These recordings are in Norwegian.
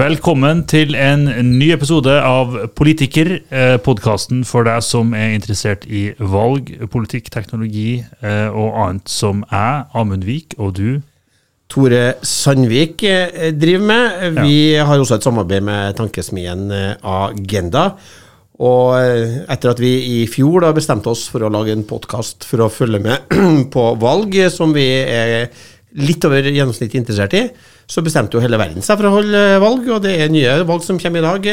Velkommen til en ny episode av Politiker, eh, podkasten for deg som er interessert i valg, politikk, teknologi eh, og annet som jeg, Amund Vik, og du Tore Sandvik eh, driver med. Vi har også et samarbeid med tankesmien Agenda. Og etter at vi i fjor da bestemte oss for å lage en podkast for å følge med på valg, som vi er litt over gjennomsnittet interessert i, så bestemte jo hele verden seg for å holde valg, og det er nye valg som kommer i dag.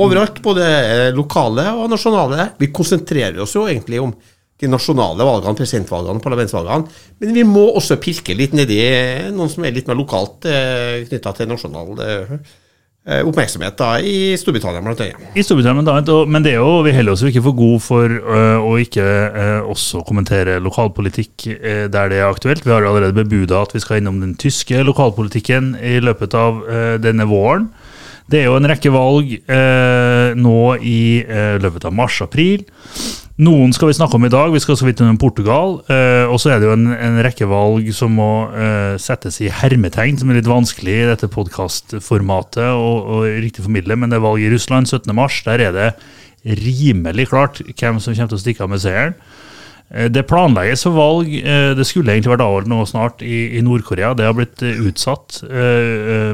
Overalt, både lokale og nasjonale. Vi konsentrerer oss jo egentlig om de nasjonale valgene, presidentvalgene, parlamentsvalgene. Men vi må også pirke litt nedi noen som er litt mer lokalt eh, knytta til nasjonal eh, oppmerksomhet da, i Storbritannia annet. I Storbritannia men det er jo, vi heller oss jo ikke for gode for uh, å ikke uh, også kommentere lokalpolitikk der det er aktuelt. Vi har allerede bebuda at vi skal innom den tyske lokalpolitikken i løpet av denne våren. Det er jo en rekke valg nå i løpet av mars-april. Noen skal vi snakke om i dag. Vi skal så vidt innom Portugal. Eh, og så er det jo en, en rekke valg som må eh, settes i hermetegn, som er litt vanskelig i dette podkastformatet å riktig formidle. Men det er valg i Russland 17.3. Der er det rimelig klart hvem som kommer til å stikke av med seieren. Eh, det planlegges for valg. Eh, det skulle egentlig vært avholdt nå snart i, i Nord-Korea. Det har blitt eh, utsatt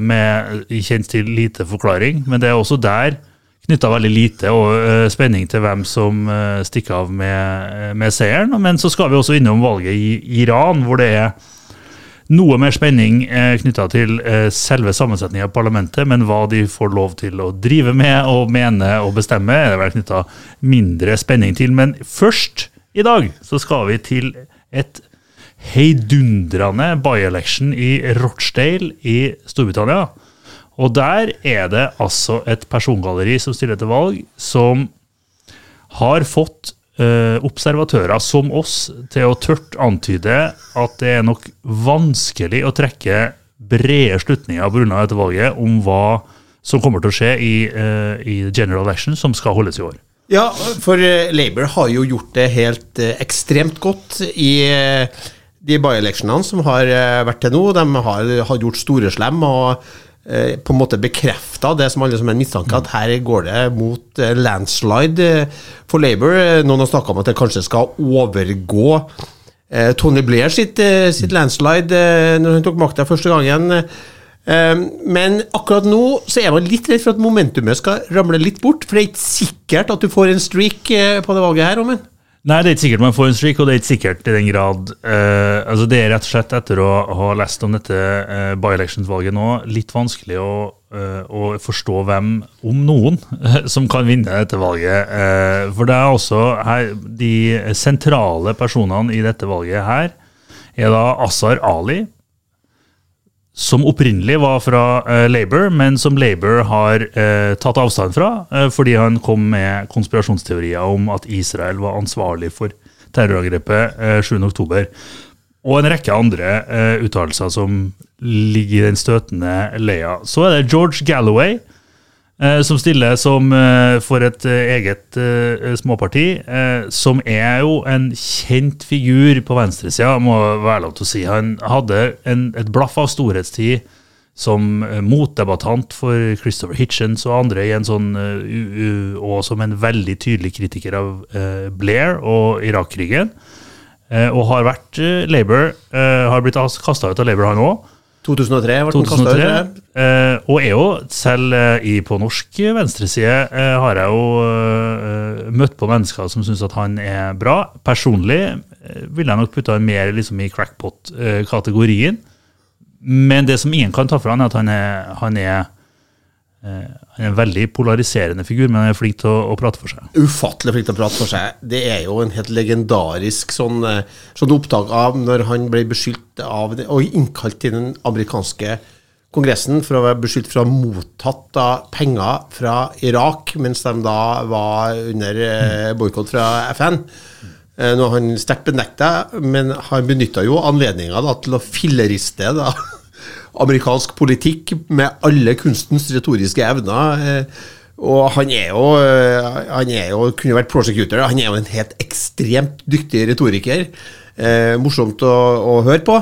med kjent til lite forklaring. Men det er også der knytta veldig lite og uh, spenning til hvem som uh, stikker av med, med, seieren. Men så skal vi også innom valget i Iran, hvor det er noe mer spenning eh, knytta til selve sammensetningen av parlamentet, men hva de får lov til å drive med og mene og bestemme, er det vel knytta mindre spenning til. Men først i dag så skal vi til et heidundrende by-election i Rochdale i Storbritannia. Og der er det altså et persongalleri som stiller til valg, som har fått eh, observatører som oss til å tørt antyde at det er nok vanskelig å trekke brede slutninger pga. dette valget om hva som kommer til å skje i, eh, i general election som skal holdes i år. Ja, for uh, Labour har jo gjort det helt ekstremt godt i de by-electionene som har vært til nå. De har, har gjort store slem. og Eh, på en måte bekrefta det som alle som er mistanke, at her går det mot eh, landslide eh, for Labour. Noen har snakka om at det kanskje skal overgå Tony Blair sitt, sitt landslide når han tok makta første gangen. Men akkurat nå så er man litt redd for at momentumet skal ramle litt bort. For det er ikke sikkert at du får en streak på det valget her, Omen. Nei, det er ikke sikkert man får en streak, og det er ikke sikkert i den grad uh, altså Det er rett og slett, etter å ha lest om dette uh, by-elections-valget nå, litt vanskelig å, uh, å, forstå hvem, om noen, som kan vinne dette valget. for det er også her, De sentrale personene i dette valget her er da Asar Ali, som opprinnelig var fra uh, Labour, men som Labour har uh, tatt avstand fra uh, fordi han kom med konspirasjonsteorier om at Israel var ansvarlig for terrorangrepet uh, 7.10. Og en rekke andre uh, uttalelser som ligger i den støtende leia. Så er det George Galloway, som stiller som eh, for et eh, eget småparti, som er jo en kjent figur på venstresida, må være lov til å si. Han hadde en, et blaff av storhetstid som motdebattant for Christopher Hitchens og andre, i en sånn, og som en veldig tydelig kritiker av Blair og Irak-krigen. Og har vært Labour, har blitt kasta ut av Labour, han òg. 2003 ble den kasta ut. Eh, og er jo, selv eh, på norsk venstreside, eh, har jeg jo eh, møtt på mennesker som syns at han er bra. Personlig eh, ville jeg nok putta han mer liksom, i crackpot-kategorien. Men det som ingen kan ta fra han, er at han er, han er Eh, han er en veldig polariserende figur, men han er flink til å, å, prate for seg. Ufattelig flink til å prate for seg. Det er jo en helt legendarisk sånn, eh, sånn opptak av når han ble beskyldt av og innkalt til den amerikanske kongressen for å være beskyldt for å ha mottatt penger fra Irak mens de da var under eh, boikott fra FN. Nå har han sterkt benekta, men han benytta jo anledninga til å filleriste da amerikansk politikk med alle kunstens retoriske evner. Eh, Og han er jo Han er jo, kunne vært prosecutor. Han er jo en helt ekstremt dyktig retoriker. Eh, morsomt å, å, høre på.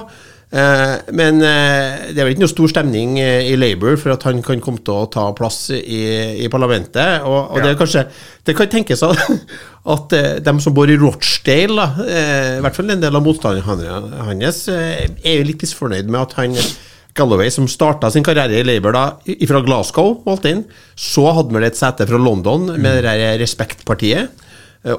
Eh, men eh, det er vel ikke noe stor stemning eh, i Labour for at han kan komme til å ta plass i, i parlamentet. Og, og ja. det, kanskje, det kan tenkes at, at eh, de som bor i Rochdale, da, eh, i hvert fall en del av motstanderne hans, er jo litt misfornøyd med at han Galloway, som starta sin karriere i Labour da, fra Glasgow, holdt inn. Så hadde han et sete fra London med mm. det Respektpartiet.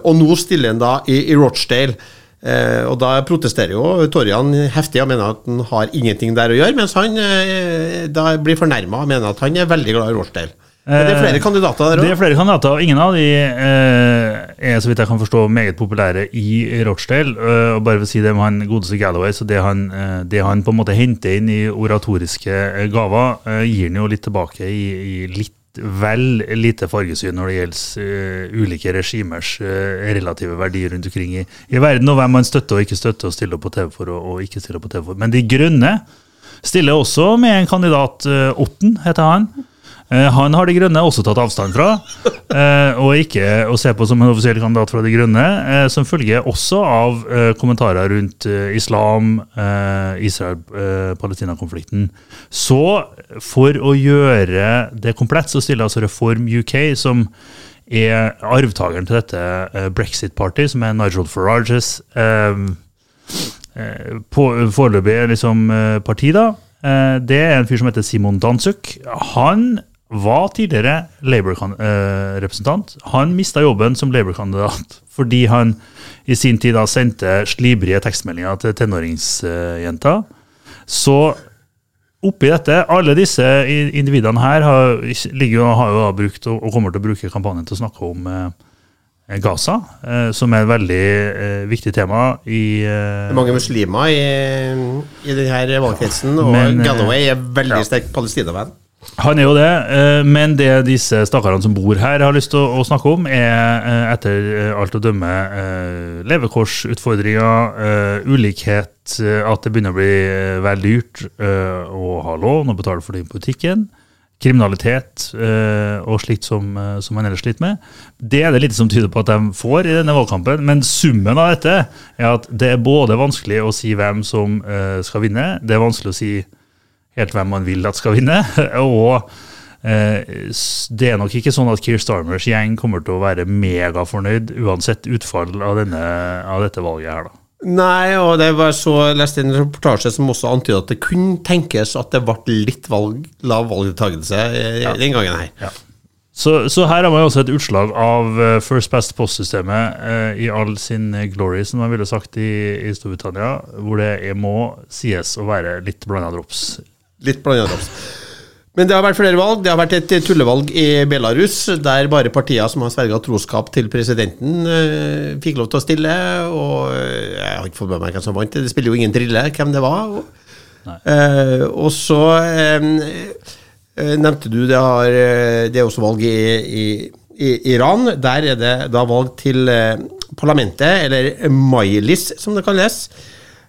Og nå stiller han da i, i Rochdale. Eh, og da protesterer jo Torjan heftig og mener at han har ingenting der å gjøre, mens han eh, da blir fornærma og mener at han er veldig glad i Rochdale. Men det er flere kandidater der òg? Det er flere kandidater, og ingen av de eh, er så vidt jeg kan forstå meget populære i Rochdale. Uh, og bare for å si det med han godeste Galloway, så det han, uh, det han på en måte henter inn i oratoriske gaver, uh, gir han jo litt tilbake i, i litt vel lite fargesyn når det gjelder uh, ulike regimers uh, relative verdier rundt omkring i, i, verden, og hvem man støtter og ikke støtter og stiller på TV for og, og ikke stiller på TV for. Men De Grønne stiller også med en kandidat. Uh, Otten heter han. Eh, han har De Grønne også tatt avstand fra, eh, og ikke å se på som en offisiell kandidat fra De Grønne, eh, som følge også av kommentarer rundt islam, Israel-Palestina-konflikten. Så for å gjøre det komplett, så stiller altså Reform UK, som er arvtakeren til dette brexit-party, som er Nigel Farages foreløpig liksom, parti, da. Det er en fyr som heter Simon Dansuk. Han var tidligere Labour-representant. Han mista jobben som Labour-kandidat fordi han i sin tid da sendte slibrige tekstmeldinger til tenåringsjenter. Så oppi dette, alle disse individene her har, ligger, har jo brukt og kommer til å bruke kampanjen til å snakke om eh, Gaza, eh, som er et veldig eh, viktig tema i eh, Mange muslimer i, i denne valgkretsen, og men, Galloway er veldig ja. sterk palestinavenn. Han er jo det, eh, men det disse stakkarene som bor her, har lyst til å snakke om, er eh, etter eh, alt å dømme levekårsutfordringer, ulikhet, at det begynner å bli vel dyrt å ha lån og betale for det i butikken. Kriminalitet og slikt som, som man ellers sliter med. Det er det lite som tyder på at de får i denne valgkampen, men summen av dette er at det er både vanskelig å si hvem som skal vinne, det er vanskelig å si helt hvem man vil at skal vinne. Og eh, det er nok ikke sånn at Keir Starmers gjeng kommer til å være megafornøyd uansett utfall av, denne, av dette valget her, da. Nei, og det var så jeg leste en reportasje som også antydet at det kunne tenkes at det ble litt valg, lav valgdeltakelse ja. den gangen her. Ja. Så, så, her har man jo også et utslag av uh, First Best Post-systemet eh, i all sin glory, som man ville sagt i, i Storbritannia, hvor det må sies å være litt blanda drops Litt blanda drops. Men det har vært flere valg. Det har vært et tullevalg i Belarus, der bare partier som har sverga troskap til presidenten, uh, fikk lov til å stille. Og uh, jeg har ikke fått med meg hvem som vant. Det spiller jo ingen drille hvem det var. Uh, og så nevnte du det, har, det er også valg i, i, i, Iran. Der er det da valg til parlamentet, eller Mailis som det kalles.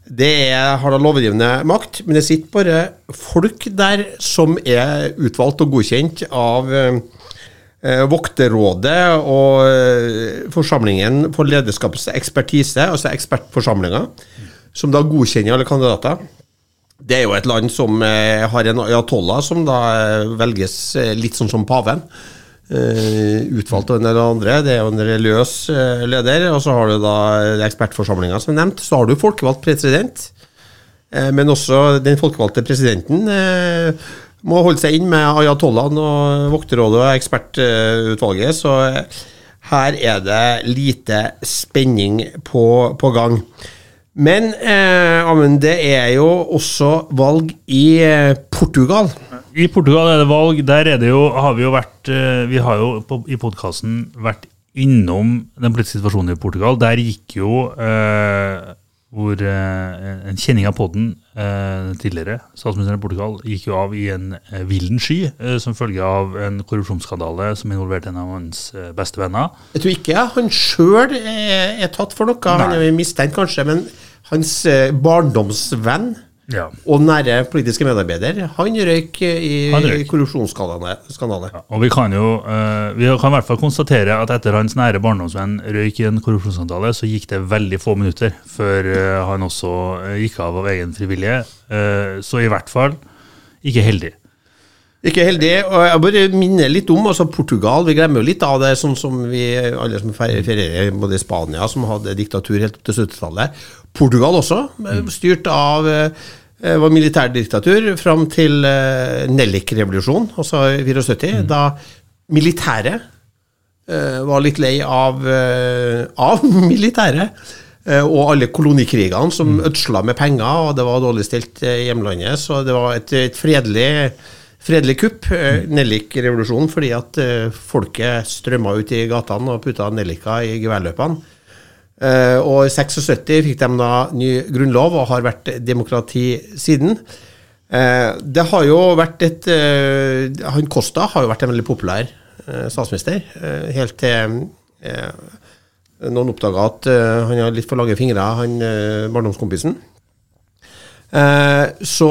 Det er, har da lovgivende makt, men det sitter bare folk der som er utvalgt og godkjent av eh, Vokterrådet og eh, Forsamlingen for lederskapets ekspertise, altså ekspertforsamlinga, som da godkjenner alle kandidater. Det er jo et land som eh, har en ayatollah som da eh, velges eh, litt sånn som paven. Uh, utvalgt av en eller andre. Det er jo en religiøs uh, leder. Og så har du da ekspertforsamlinga som nevnt. Så har du folkevalgt president. Uh, men også den folkevalgte presidenten må holde seg inn med ayatollahen og vokterrådet og ekspertutvalget. Så her er det lite spenning på, på gang. Men Amund, det er jo også valg i Portugal. I Portugal er det valg. Der er det jo, har vi jo vært eh, Vi har jo på, i podkasten vært innom den politiske situasjonen i Portugal. Der gikk jo eh, hvor eh, en kjenning av podden eh, tidligere, statsministeren i Portugal, gikk jo av i en eh, villen sky eh, som følge av en korrupsjonsskandale som involverte en av hans eh, beste venner. Jeg tror ikke han sjøl er, er, tatt for noe. Nei. Han er mistenkt, kanskje, men hans barndomsvenn Ja. Og nære politiske medarbeider, han røyk i Han røyk. korrupsjonsskandale. Ja, og vi kan jo uh, vi kan i hvert fall konstatere at etter hans nære barndomsvenn røyk i en korrupsjonsskandale, så gikk det veldig få minutter før uh, han også eh, gikk av av egen frivillige. Uh, så i hvert fall ikke heldig. Ikke heldig. og Jeg bare minner litt om altså Portugal. Vi glemmer jo litt av det, sånn som vi alle som fer- ferierer både i Spania, som hadde diktatur helt opp til 70-tallet. Portugal også, eh, styrt av eh, var militærdiktatur fram til eh, Nellik-revolusjonen, altså i 74, da militæret eh, var litt lei av, eh, av militæret. eh, Og alle kolonikrigene som ødsla med penger, og det var dårlig stilt eh, i hjemlandet. Så det var et, et fredelig, fredelig kupp, eh, Nellik-revolusjonen, fordi at eh, folket strømma ut i gatene og putta Nellika i geværløpene. Eh, og i 76 fikk de da ny grunnlov og har vært demokrati siden. Eh, det har jo vært et eh, Han Costa har jo vært en veldig populær statsminister, helt til noen oppdaga at han har litt for lange fingre, han barndomskompisen. Så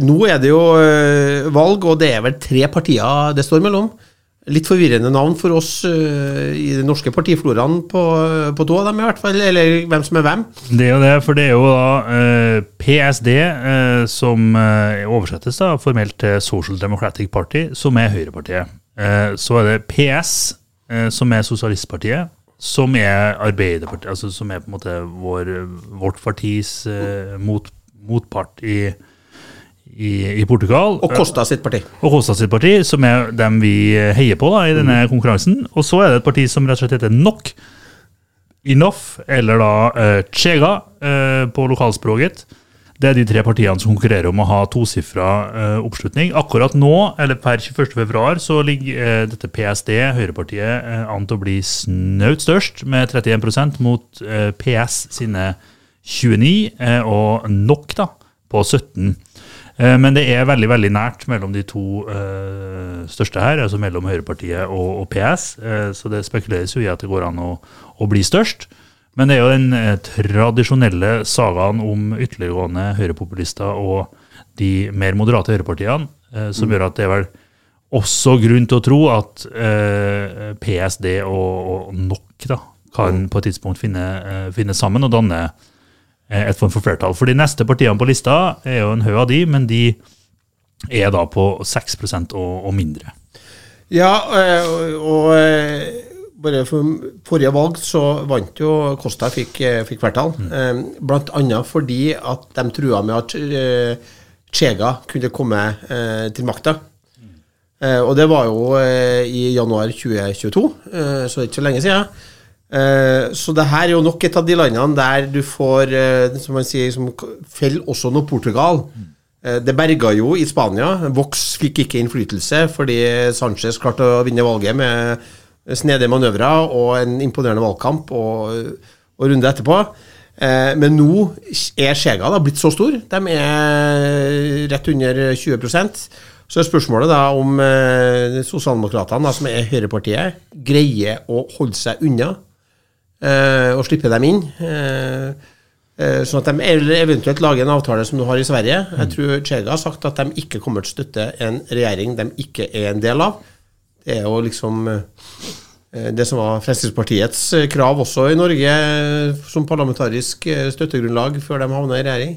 nå er det jo valg, og det er vel tre partier det står mellom. Litt forvirrende navn for oss uh, i den norske partifloraen på, på to av dem, i hvert fall. Eller hvem som er hvem. Det er jo det, for det er jo da uh, PSD, eh, som eh, oversettes da formelt til Social Democratic Party, som er høyrepartiet. Eh, så er det PS, eh, som er sosialistpartiet, som er Arbeiderpartiet, altså som er på en måte vår, vårt partis eh, mot, motpart i, i, i Portugal. Og Costa sitt parti. og Costa sitt parti, som er dem vi heier på da, i denne konkurransen. Og så er det et parti som rett og slett heter NOK, Enough, eller da uh, Chega uh, på lokalspråket. Det er de tre partiene som konkurrerer om å ha tosifra uh, oppslutning. Akkurat nå, eller per 21.2, så ligger uh, dette PSD, høyrepartiet, uh, an til å bli snaut størst, med 31 mot PS sine 29, eh, og NOK da, på 17. Eh, Men det er veldig veldig nært mellom de to eh, største her, altså mellom Høyrepartiet og, og PS. Eh, så det spekuleres jo i at det går an å, å bli størst. Men det er jo den tradisjonelle sagaen om ytterliggående høyrepopulister og de mer moderate høyrepartiene som gjør at det er vel også grunn til å tro at PSD og, og NOK da, kan på et tidspunkt finne, finne sammen og danne et form for flertall. For de neste partiene på lista er jo en haug av de, men de er da på 6 og, og mindre. Ja, eh, og, og eh, bare for forrige valg så vant jo Kosta fikk, eh, fikk flertall. Mm. Blant annet fordi at de trua med at eh, Chega kunne komme eh, til makta. Eh, og det var jo eh, i januar 2022, eh, så det er ikke så lenge siden. Eh, så det her er jo nok et av de landene der du får, eh, som man sier, som faller også noe Portugal. Eh, Det berga jo i Spania. Vox fikk ikke innflytelse fordi Sanchez klarte å vinne valget med snedige manøvrer og en imponerende valgkamp og, og runde etterpå. Men nå er Skjega da blitt så stor. De er rett under 20 Så er spørsmålet da om eh, sosialdemokratene, som er høyrepartiet, greier å holde seg unna og slippe dem inn. Eh, eh, sånn at de eventuelt lager en avtale som du har i Sverige. Jeg tror Chega har sagt at de ikke kommer til å støtte en regjering de ikke er en del av. Det er jo liksom eh, det som var Fremskrittspartiets eh, krav også i Norge eh, som parlamentarisk eh, støttegrunnlag før de havna i regjering.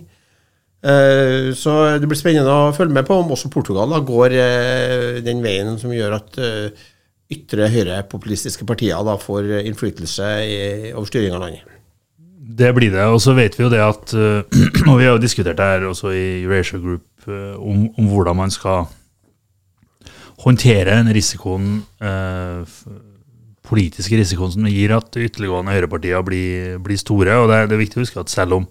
Eh, Så det blir spennende å følge med på om også Portugal da går eh, den veien som gjør at eh, ytre høyrepopulistiske partier da får innflytelse i- over styringa av landet. Det blir det. Og så vet vi jo det at eh, Og vi har jo diskutert det her også i Eurasia Group, eh, om, om hvordan man skal håndtere den risikoen, eh, politiske risikoen som gir at ytterliggående høyrepartier blir, blir store. Og det er, det er viktig å huske at selv om,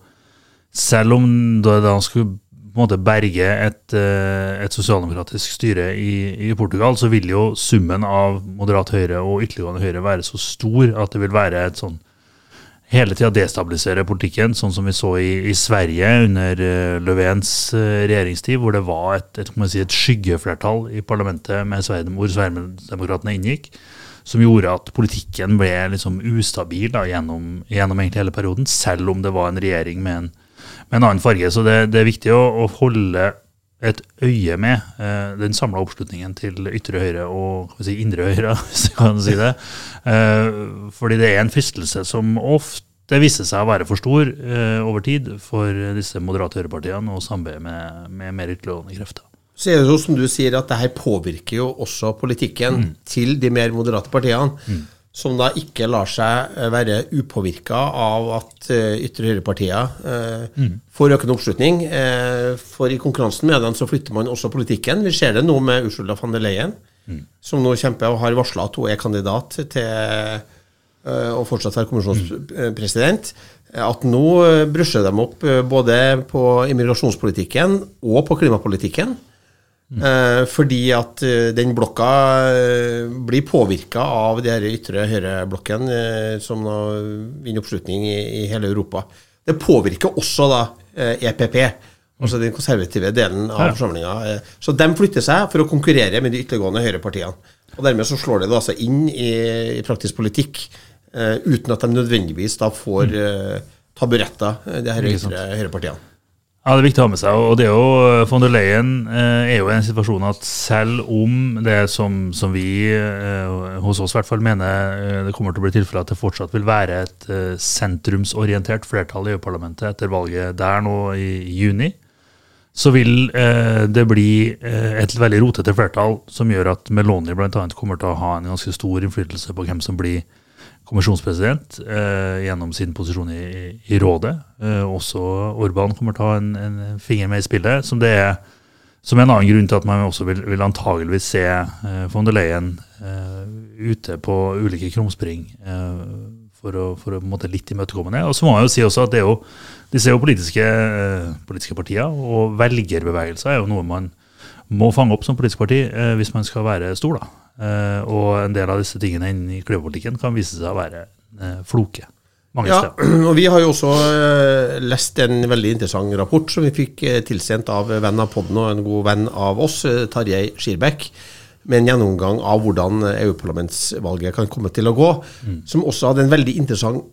selv om det da skulle på en måte berge et, eh, et sosialdemokratisk styre i, i Portugal, så vil jo summen av moderat høyre og ytterliggående høyre være så stor at det vil være et sånn hele tida destabilisere politikken, sånn som vi så i, i Sverige under uh, Löfvens eh, regjeringstid, hvor det var et, et, si, et skyggeflertall i parlamentet med hvor Sverigedemokraterna inngikk, som gjorde at politikken ble liksom ustabil da, gjennom, gjennom hele perioden, selv om det var en regjering med en, med en annen farge. Så det, det er viktig å, å, holde et øye med eh, den samla oppslutningen til ytre høyre og si, indre høyre, hvis jeg kan si det. Eh, fordi det er en fristelse som ofte viser seg å være for stor eh, over tid for disse moderate høyrepartiene og samarbeide med, med mer ytterliggående krefter. Så er det jo som du sier at det her påvirker jo også politikken mm. til de mer moderate partiene. Mm som da ikke lar seg eh, være upåvirka av at uh, ytre høyrepartier uh, mm. får økende oppslutning. For i konkurransen med dem så flytter man også politikken. Vi ser det nå med Ursula von der Leyen, mm. som nå kjemper og har varsla at hun er kandidat til å fortsatt være kommisjonspresident. At nå brusher de opp både på immigrasjonspolitikken og på klimapolitikken. Eh, fordi at uh, den blokka uh, blir påvirka av de her ytre høyreblokken som nå vinner oppslutning i, i, hele Europa. Det påvirker også da EPP, altså den konservative delen av forsamlinga. så de flytter seg for å konkurrere med de ytterliggående høyrepartiene. Og dermed så slår det da altså inn i, i praktisk politikk uten at de nødvendigvis da får mm. taburetter, de her ytre høyrepartiene. Ja, Det er viktig å ha med seg. og det er jo, eh, Von der Leyen eh, er jo i en situasjon at selv om det som, som vi eh, hos oss i hvert fall mener det kommer til å bli tilfellet at det fortsatt vil være et sentrumsorientert flertall i EU-parlamentet etter valget der nå i, juni, så vil det bli et veldig rotete flertall som gjør at Meloni bl.a. kommer til å ha en ganske stor innflytelse på hvem som blir kommisjonspresident eh, gjennom sin posisjon i, i rådet. Eh, også Orban kommer til å ha en, en, finger med i spillet, som er som en annen grunn til at man også vil, vil antageligvis se eh, von der Leyen eh, ute på ulike krumspring eh, for å, for å måte litt. Og så må man jo si også at det er jo, disse er jo politiske, eh, politiske partier, og velgerbevegelser er jo noe man må fange opp som politisk parti hvis man skal være stor. da. Eh, og en del av disse tingene i klimapolitikken kan vise seg å være eh, floke. Mange ja, steder. og Vi har jo også uh, lest en veldig interessant rapport som vi fikk tilsendt av venn av podden og en god venn av oss, Tarjei Skirbekk, med en gjennomgang av hvordan EU-parlamentsvalget kan komme til å gå. Mm. Som også hadde en veldig interessant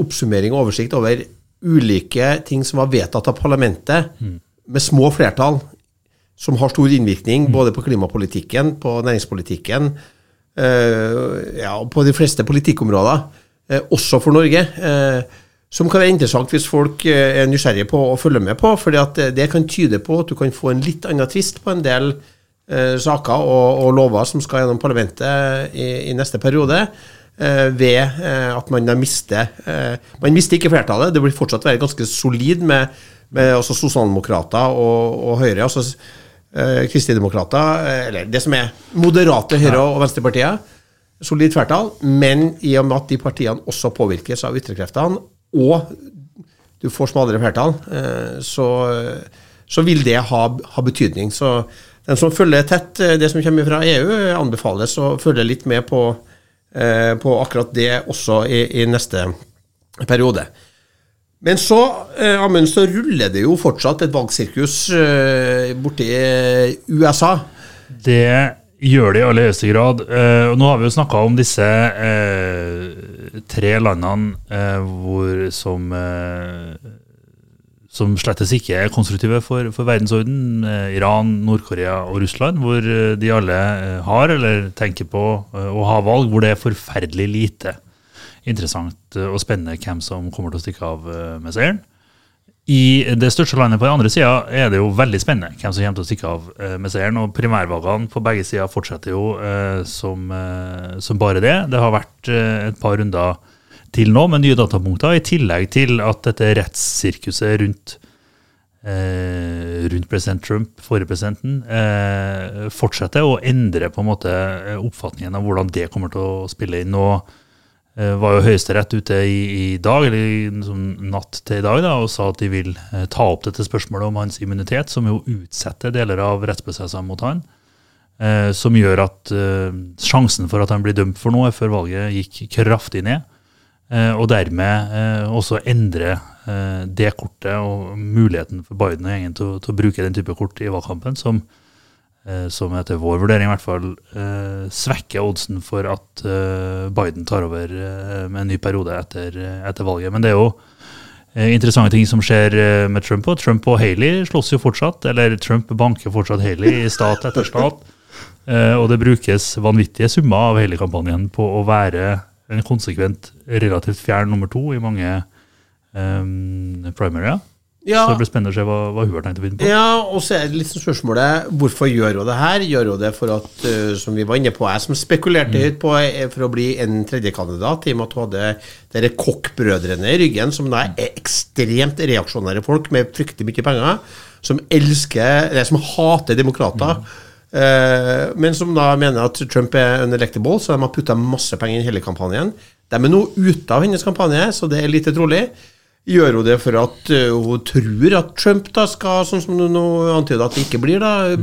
oppsummering og oversikt over ulike ting som var vedtatt av parlamentet, mm. med små flertall som har stor innvirkning mm. både på klimapolitikken, på næringspolitikken, eh, ja, på de fleste politikkområder, eh, også for Norge. Eh, som kan være interessant hvis folk er nysgjerrige på å følge med på. for det kan tyde på at du kan få en litt annen tvist på en del saker og, og, lover som skal gjennom parlamentet i, i neste periode. ved at man da mister Man mister ikke flertallet. Det blir fortsatt være ganske solid med, med sosialdemokrater og, og Høyre. altså eh, kristendemokrater, eh, eller det som er moderate Høyre- og Venstrepartiet, solid flertall, men i og med at de partiene også påvirkes av ytterkreftene, og du får smalere flertall, eh, så, så, vil det ha, ha, betydning. Så den som følger tett det som kommer fra EU, anbefales å følge litt med på, på akkurat det også i, i neste periode. Men så, eh, Amund, så ruller det jo fortsatt et valgsirkus eh, borti eh, USA. Det gjør det i aller høyeste grad. Eh, nå har vi jo snakka om disse eh, tre landene eh, hvor som som slettes ikke er konstruktive for, for verdensorden. Iran, Nord-Korea og Russland, hvor de alle har eller tenker på å ha valg, hvor det er forferdelig lite interessant eh, og spennende hvem som kommer til å stikke av eh, med seieren. I det største landet på den andre sida er det jo veldig spennende hvem som kommer til å stikke av eh, med seieren. og Primærvalgene på begge sider fortsetter jo som, som, bare det. Det har vært et par runder til nå med nye datapunkter, i tillegg til at dette rettssirkuset rundt, rundt president Trump, forrige presidenten, fortsetter å endre på en måte oppfatningen av hvordan det kommer til å spille inn. og var jo Høyesterett ute i, i, dag, eller liksom natt til i dag, da, og sa at de vil eh, ta opp dette spørsmålet om hans immunitet, som jo utsetter deler av rettsprosessene mot han. Eh, som gjør at eh, sjansen for at han blir dømt for noe før valget gikk kraftig ned. Eh, og dermed eh, også endre det kortet og muligheten for Biden og gjengen til, til, å bruke den type kort i valgkampen, som Eh, som etter vår vurdering i hvert fall eh, svekker oddsen for at eh, Biden tar over med en ny periode etter, etter valget. Men det er jo eh, interessante ting som skjer eh, med Trump. Og Trump og Haley slåss jo fortsatt, eller Trump banker fortsatt Haley i stat etter stat. Eh, og det brukes vanvittige summer av Haley-kampanjen på å være en konsekvent relativt fjern nummer to i mange um, primaryer. Ja. Så det blir spennende å se hva, hva hun har tenkt å finne på. Ja, og så er det sånn spørsmålet hvorfor gjør hun det her? Gjør hun det for at, uh, som vi var inne på, jeg som spekulerte Mm. høyt på, eh, for å bli en tredjekandidat, i og med at hun hadde dere Koch-brødrene i ryggen, som da er ekstremt reaksjonære folk med fryktelig mye penger, som elsker, eller som hater demokrater. eh, men som da mener at Trump er unelectable, så de har putta masse penger inn i hele kampanjen. De er nå ute av hennes kampanje, så det er lite trolig. Gjør hun det for at uh, hun tror at Trump da skal, sånn som du nå antyder at det ikke blir, da,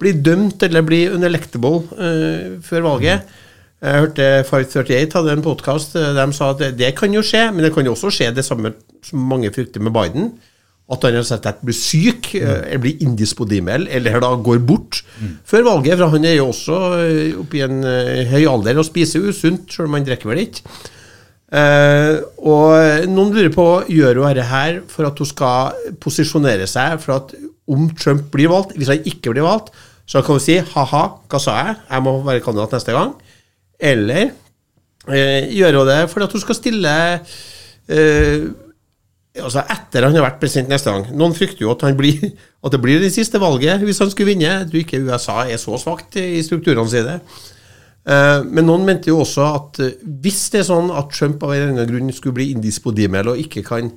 bli dømt eller bli unelectable uh, før valget? Jeg hørte 538 hadde en podkast de sa at det, det kan jo skje, men det kan jo også skje det samme som mange frykter med Biden. At han rett og slett blir syk, mm. eller blir indisponibel, eller da går bort før valget. For han er jo også oppe i en høy alder og spiser usunt, selv om han drikker vel ikke. Eh, og noen lurer på gjør hun dette her for at hun skal posisjonere seg for at om Trump blir valgt, hvis han ikke blir valgt, så kan hun si ha-ha, hva sa jeg, jeg må være kandidat neste gang. Eller uh, gjør hun det for at hun skal stille uh, altså etter han har vært president neste gang. Noen frykter jo at, han blir, at det blir det siste valget hvis han skulle vinne. Tror ikke USA er så svakt i strukturene sine. Eh, Men noen mente jo også at eh, hvis det er sånn at Trump av en eller annen grunn skulle bli indisponibel og ikke kan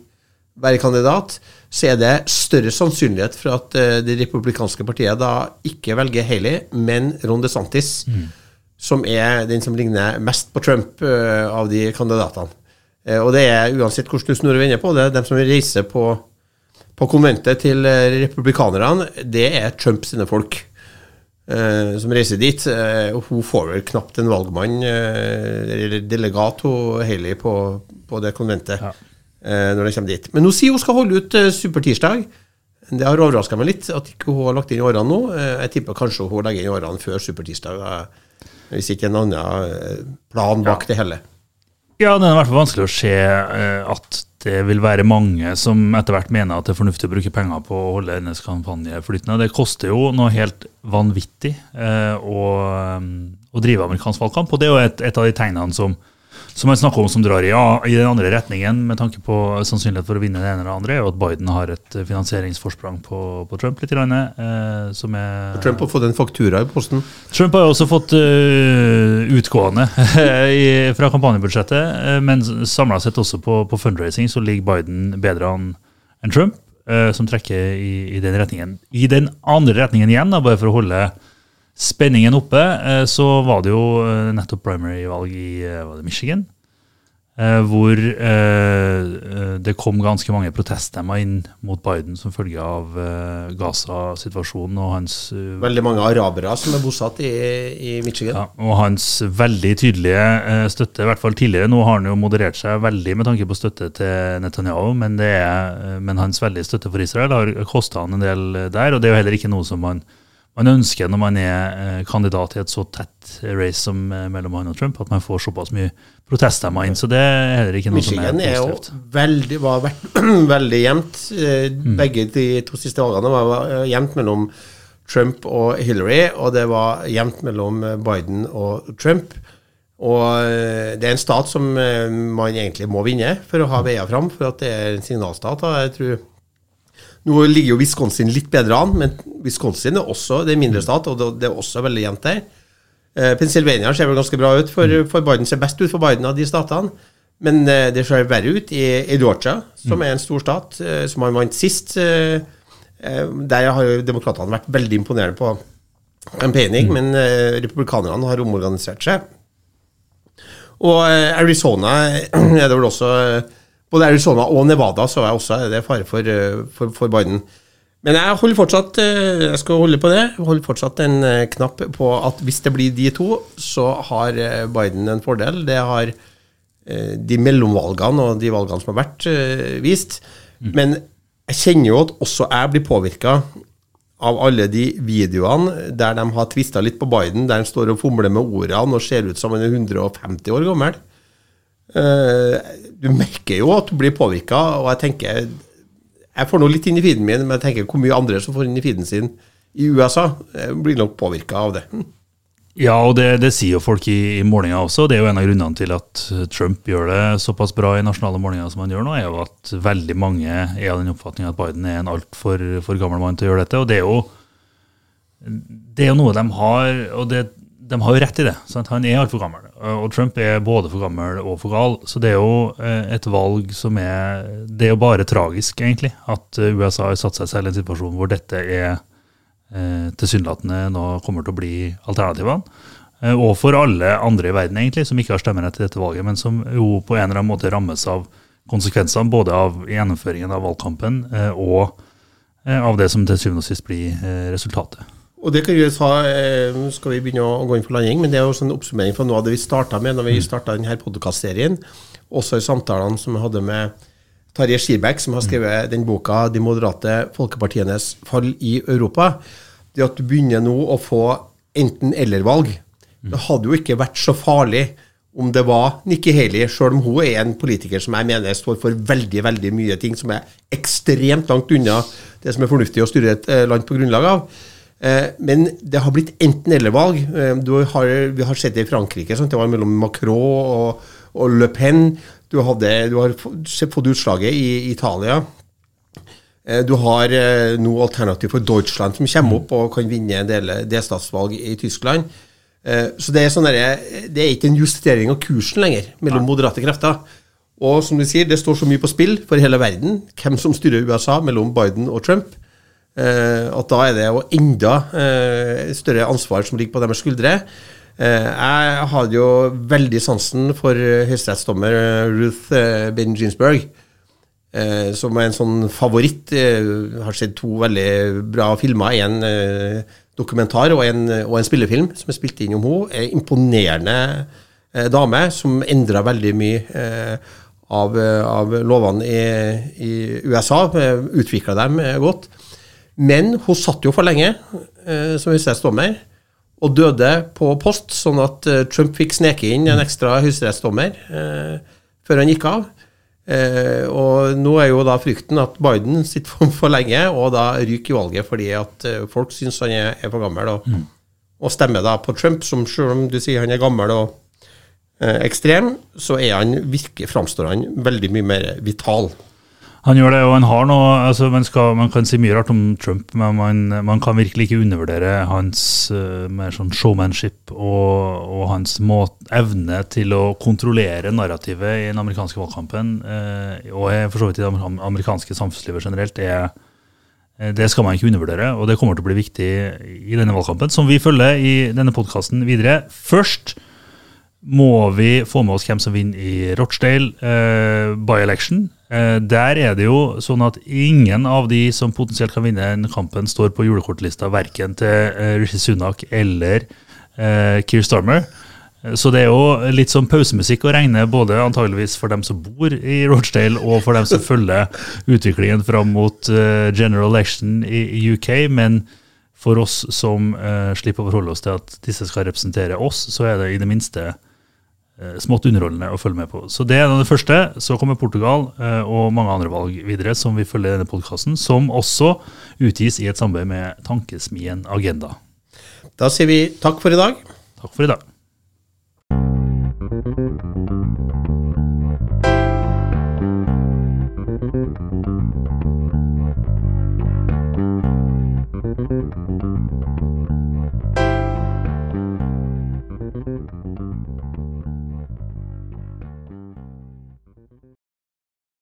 være kandidat, så er det større sannsynlighet for at eh, det republikanske partiet da ikke velger Haley, men Ron DeSantis, som er den som ligner mest på Trump av de kandidatene. Og det er uansett hvordan du snur og vender på det, er dem som reiser på, på konventet til republikanerne, det er Trump sine folk som reiser dit. eh, og hun får vel knapt en valgmann, eh, eller delegat, hun Haley, på, på det konventet Ja. eh, når de kommer dit. Men hun sier hun skal holde ut eh, supertirsdag. Det har overraska meg litt at ikke hun har lagt inn årene nå. Eh, jeg tipper kanskje hun legger inn årene før supertirsdag. da, Hvis ikke en annen eh, plan bak det hele. Ja, det er i hvert fall vanskelig å se eh, at det vil være mange som etter hvert mener at det er fornuftig å bruke penger på å holde hennes kampanje flytende. Det koster jo noe helt vanvittig eh, å, um, å drive amerikansk valgkamp, og det er jo et, et av de tegnene som, som man snakker om som drar i, ja, i den andre retningen med tanke på sannsynlighet for å vinne det ene eller det andre, er jo at Biden har et eh, finansieringsforsprang på, på Trump litt, grann, eh, som er Trump har fått en faktura i posten. Trump har jo også fått uh, utgående i, fra kampanjebudsjettet, uh, men samla sett også på, på fundraising så ligger Biden bedre an enn Trump, eh, som trekker i, i den retningen. I den andre retningen igjen, da, bare for å holde spenningen oppe, eh, så var det jo eh, nettopp primary-valg i eh, Michigan. hvor det kom ganske mange proteststemmer inn mot Biden som følge av Gaza-situasjonen og hans Veldig mange arabere som er bosatt i, i Michigan. ja, og hans veldig tydelige støtte, i hvert fall tidligere. Nå har han jo moderert seg veldig med tanke på støtte til Netanyahu, men, det er, men hans veldige støtte for Israel har kosta han en del der. Og det er jo heller ikke noe som man, man ønsker når man er eh, kandidat i et så tett race som eh, mellom han og Trump, at man får såpass mye proteststemmer inn. Så det er heller ikke noe Michigan som er positivt. Michigan var vært, veldig jevnt. Eh, Mm. Begge de to siste årene var jevnt mellom Trump og Hillary, og det var jevnt mellom Biden og Trump. Og det er en stat som man egentlig må vinne for å ha veier fram, for at det er en signalstat. Jeg tror nå ligger jo Wisconsin litt bedre an, men Wisconsin er også det er mindre stat, og det er også veldig jevnt der. Eh, Pennsylvania ser vel ganske bra ut for, for Biden, ser best ut for Biden av de statene. Men eh, det ser verre ut i, i Georgia, som er en stor stat, eh, som han vant sist. Der har jo demokratene vært veldig imponerende på campaigning, men eh, republikanerne har omorganisert seg. Og Arizona er det vel også Både Arizona og Nevada så er også er det fare for, eh, for, for Biden. Men jeg holder fortsatt eh, Jeg skal holde på det. Holder fortsatt en eh, knapp på at hvis det blir de to, så har Biden en fordel. Det har de mellomvalgene og de valgene som har vært vist. Men jeg kjenner jo at også jeg blir påvirka av alle de videoene der de har tvista litt på Biden, der han står og fomler med ordene og ser ut som han er 150 år gammel. Du merker jo at du blir påvirka, og jeg tenker Jeg får nå litt inn i feeden min, men jeg tenker hvor mye andre som får inn i feeden sin i USA, blir nok påvirka av det. Ja, og det, det, sier jo folk i, i målinger også. Det er jo en av grunnene til at Trump gjør det såpass bra i nasjonale målinger som han gjør nå, er jo at veldig mange er av den oppfatning at Biden er en altfor for gammel mann til å gjøre dette. Og det er jo, det er jo noe de har, og det, de har jo rett i det. Sant? Han er altfor gammel. Og Trump er både for gammel og for gal. Så det er jo eh, et valg som er Det er jo bare tragisk, egentlig, at USA har satt seg selv i en situasjon hvor dette er eh, tilsynelatende nå kommer til å bli alternativene. Eh, og for alle andre i verden egentlig, som ikke har stemmerett til dette valget, men som jo på en eller annen måte rammes av konsekvensene både av gjennomføringen av valgkampen eh, og eh, av det som til syvende og sist blir eh, resultatet. Og det kan vi sa, eh, skal vi begynne å gå inn for landing, men det er også en oppsummering fra noe av det vi starta med når vi starta denne podkastserien. Også i samtalene som vi hadde med Tarjei Skirbekk, som har skrevet den boka 'De moderate folkepartienes fall i Europa', det at du begynner nå å få enten-eller-valg. Det hadde jo ikke vært så farlig om det var Nikki Haley, sjøl om hun er en politiker som jeg mener står for veldig veldig mye ting som er ekstremt langt unna det som er fornuftig å styre et eh, land på grunnlag av. Eh, men det har blitt enten-eller-valg. Eh, vi har sett det i Frankrike. Sant? Det var mellom Macron og, og Le Pen. Du, hadde, du har fått utslaget i Italia. Eh, du har nå alternativ for Deutschland som kommer opp og kan vinne en del delstatsvalg i Tyskland. Så det er, sånn der, det er ikke en justering av kursen lenger mellom moderate krefter. Og som du sier, det står så mye på spill for hele verden, hvem som styrer USA mellom Biden og Trump, at da er det jo enda større ansvar som ligger på deres skuldre. Jeg hadde jo veldig sansen for høyesterettsdommer Ruth Ben Ginsberg, eh, som er en sånn favoritt. Jeg eh, har sett to veldig bra filmer. En eh, dokumentar og en, og en, spillefilm som er spilt inn om henne. Imponerende eh, dame som endra veldig mye eh, av, av, lovene i, i USA. Utvikla dem godt. Men hun satt jo for lenge som høyesterettsdommer og døde på post, sånn at uh, Trump fikk sneke inn en ekstra høyesterettsdommer eh, før han gikk av. Eh, og nå er jo da frykten at Biden sitter for, for lenge, og da ryker valget fordi at folk syns han er, er, for gammel. Og, mm. og, stemmer da på Trump, som selv om du sier han er gammel og ekstrem, så er han, virker, framstår han veldig mye mer vital. Han gjør det, og han har noe altså man, skal, man, kan si mye rart om Trump, men man, man kan virkelig ikke undervurdere hans uh, mer sånn showmanship og, og hans måte, evne til å kontrollere narrativet i den amerikanske valgkampen, uh, og for så vidt i det amerikanske samfunnslivet generelt, er, uh, det skal man ikke undervurdere, og det kommer til å bli viktig i denne valgkampen, som vi følger i denne podkasten videre. Først må vi få med oss hvem som vinner i Rochdale uh, by election. Uh, der er det jo sånn at ingen av de som potensielt kan vinne den kampen, står på julekortlista verken til uh, Rishi Sunak eller eh, Keir Starmer. Så det er jo litt sånn pausemusikk å regne, både antageligvis for dem som bor i Rochdale, og for dem som følger utviklingen fram mot general election i, UK. Men for oss som slipper å forholde oss til at disse skal representere oss, så er det i det minste Eh, smått underholdende å følge med på. Så det er det første. Så kommer Portugal eh, og mange andre valg videre som vi følger i denne podkasten, som også utgis i et samarbeid med Tankesmien Agenda. Da sier vi takk for i dag. Takk for i dag.